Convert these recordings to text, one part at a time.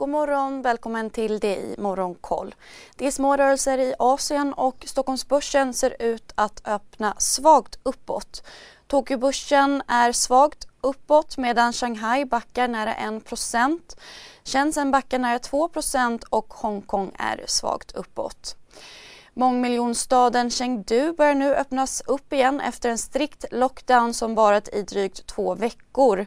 God morgon, välkommen till det i Morgonkoll. Det är små rörelser i Asien och Stockholmsbörsen ser ut att öppna svagt uppåt. Tokyobörsen är svagt uppåt medan Shanghai backar nära 1 Shenzhen backar nära 2% och Hongkong är svagt uppåt. Mångmiljonstaden Chengdu börjar nu öppnas upp igen efter en strikt lockdown som varit i drygt två veckor.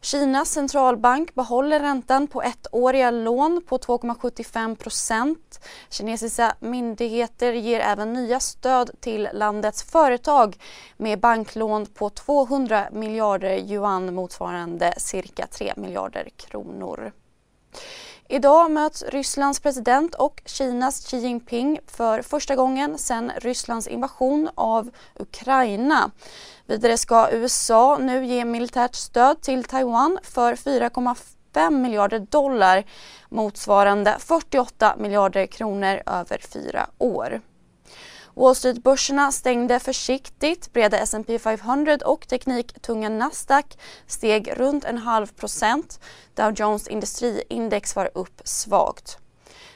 Kinas centralbank behåller räntan på ettåriga lån på 2,75 procent. Kinesiska myndigheter ger även nya stöd till landets företag med banklån på 200 miljarder yuan motsvarande cirka 3 miljarder kronor. Idag möts Rysslands president och Kinas Xi Jinping för första gången sedan Rysslands invasion av Ukraina. Vidare ska USA nu ge militärt stöd till Taiwan för 4,5 miljarder dollar motsvarande 48 miljarder kronor över fyra år. Wall Street-börserna stängde försiktigt. Breda S&P 500 och tekniktunga Nasdaq steg runt en halv procent. Dow Jones industriindex var upp svagt.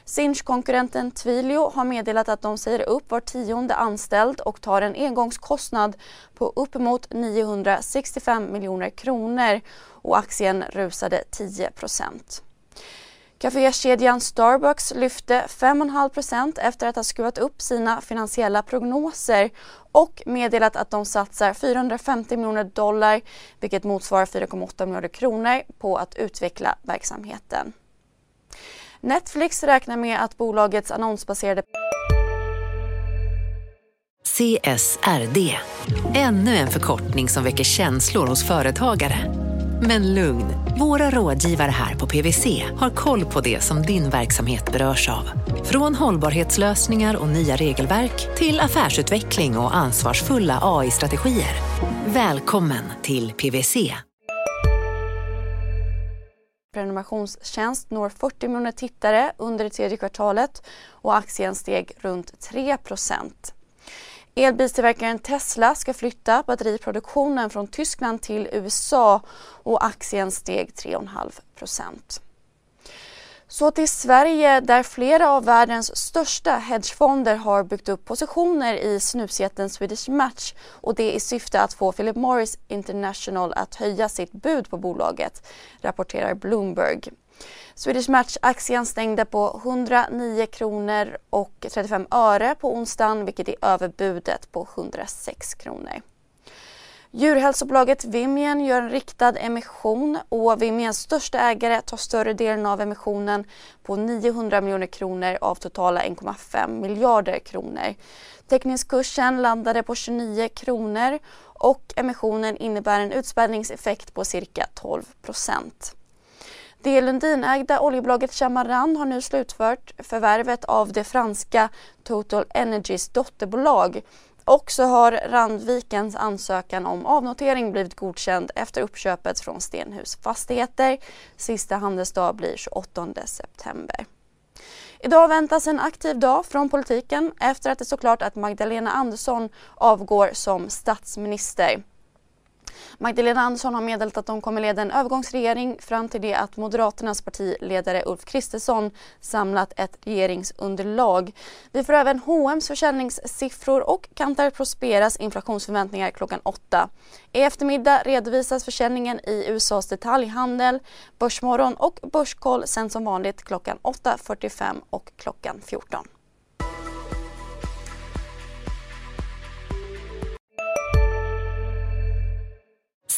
Sinch-konkurrenten Twilio har meddelat att de säger upp var tionde anställd och tar en engångskostnad på uppemot 965 miljoner kronor och aktien rusade 10 procent. Cafékedjan Starbucks lyfte 5,5% efter att ha skruvat upp sina finansiella prognoser och meddelat att de satsar 450 miljoner dollar, vilket motsvarar 4,8 miljarder kronor, på att utveckla verksamheten. Netflix räknar med att bolagets annonsbaserade CSRD, ännu en förkortning som väcker känslor hos företagare. Men lugn, våra rådgivare här på PWC har koll på det som din verksamhet berörs av. Från hållbarhetslösningar och nya regelverk till affärsutveckling och ansvarsfulla AI-strategier. Välkommen till PWC. Prenumerationstjänst når 40 miljoner tittare under det tredje kvartalet och aktien steg runt 3 Elbilstillverkaren Tesla ska flytta batteriproduktionen från Tyskland till USA och aktien steg 3,5 procent så till Sverige där flera av världens största hedgefonder har byggt upp positioner i snusjätten Swedish Match och det i syfte att få Philip Morris International att höja sitt bud på bolaget, rapporterar Bloomberg. Swedish Match-aktien stängde på 109 kronor och 35 öre på onsdagen vilket är överbudet på 106 kronor. Djurhälsobolaget Vimian gör en riktad emission och Vimians största ägare tar större delen av emissionen på 900 miljoner kronor av totala 1,5 miljarder kronor. Teckningskursen landade på 29 kronor och emissionen innebär en utspädningseffekt på cirka 12 procent. Det Lundinägda oljebolaget Chamaran har nu slutfört förvärvet av det franska Total Energies dotterbolag och så har Randvikens ansökan om avnotering blivit godkänd efter uppköpet från Stenhus Fastigheter. Sista handelsdag blir 28 september. Idag väntas en aktiv dag från politiken efter att det såklart att Magdalena Andersson avgår som statsminister. Magdalena Andersson har meddelat att de kommer leda en övergångsregering fram till det att Moderaternas partiledare Ulf Kristersson samlat ett regeringsunderlag. Vi får även H&M's försäljningssiffror och Kantar Prosperas inflationsförväntningar klockan åtta. I eftermiddag redovisas försäljningen i USAs detaljhandel. Börsmorgon och Börskoll sänds som vanligt klockan 8.45 och klockan 14.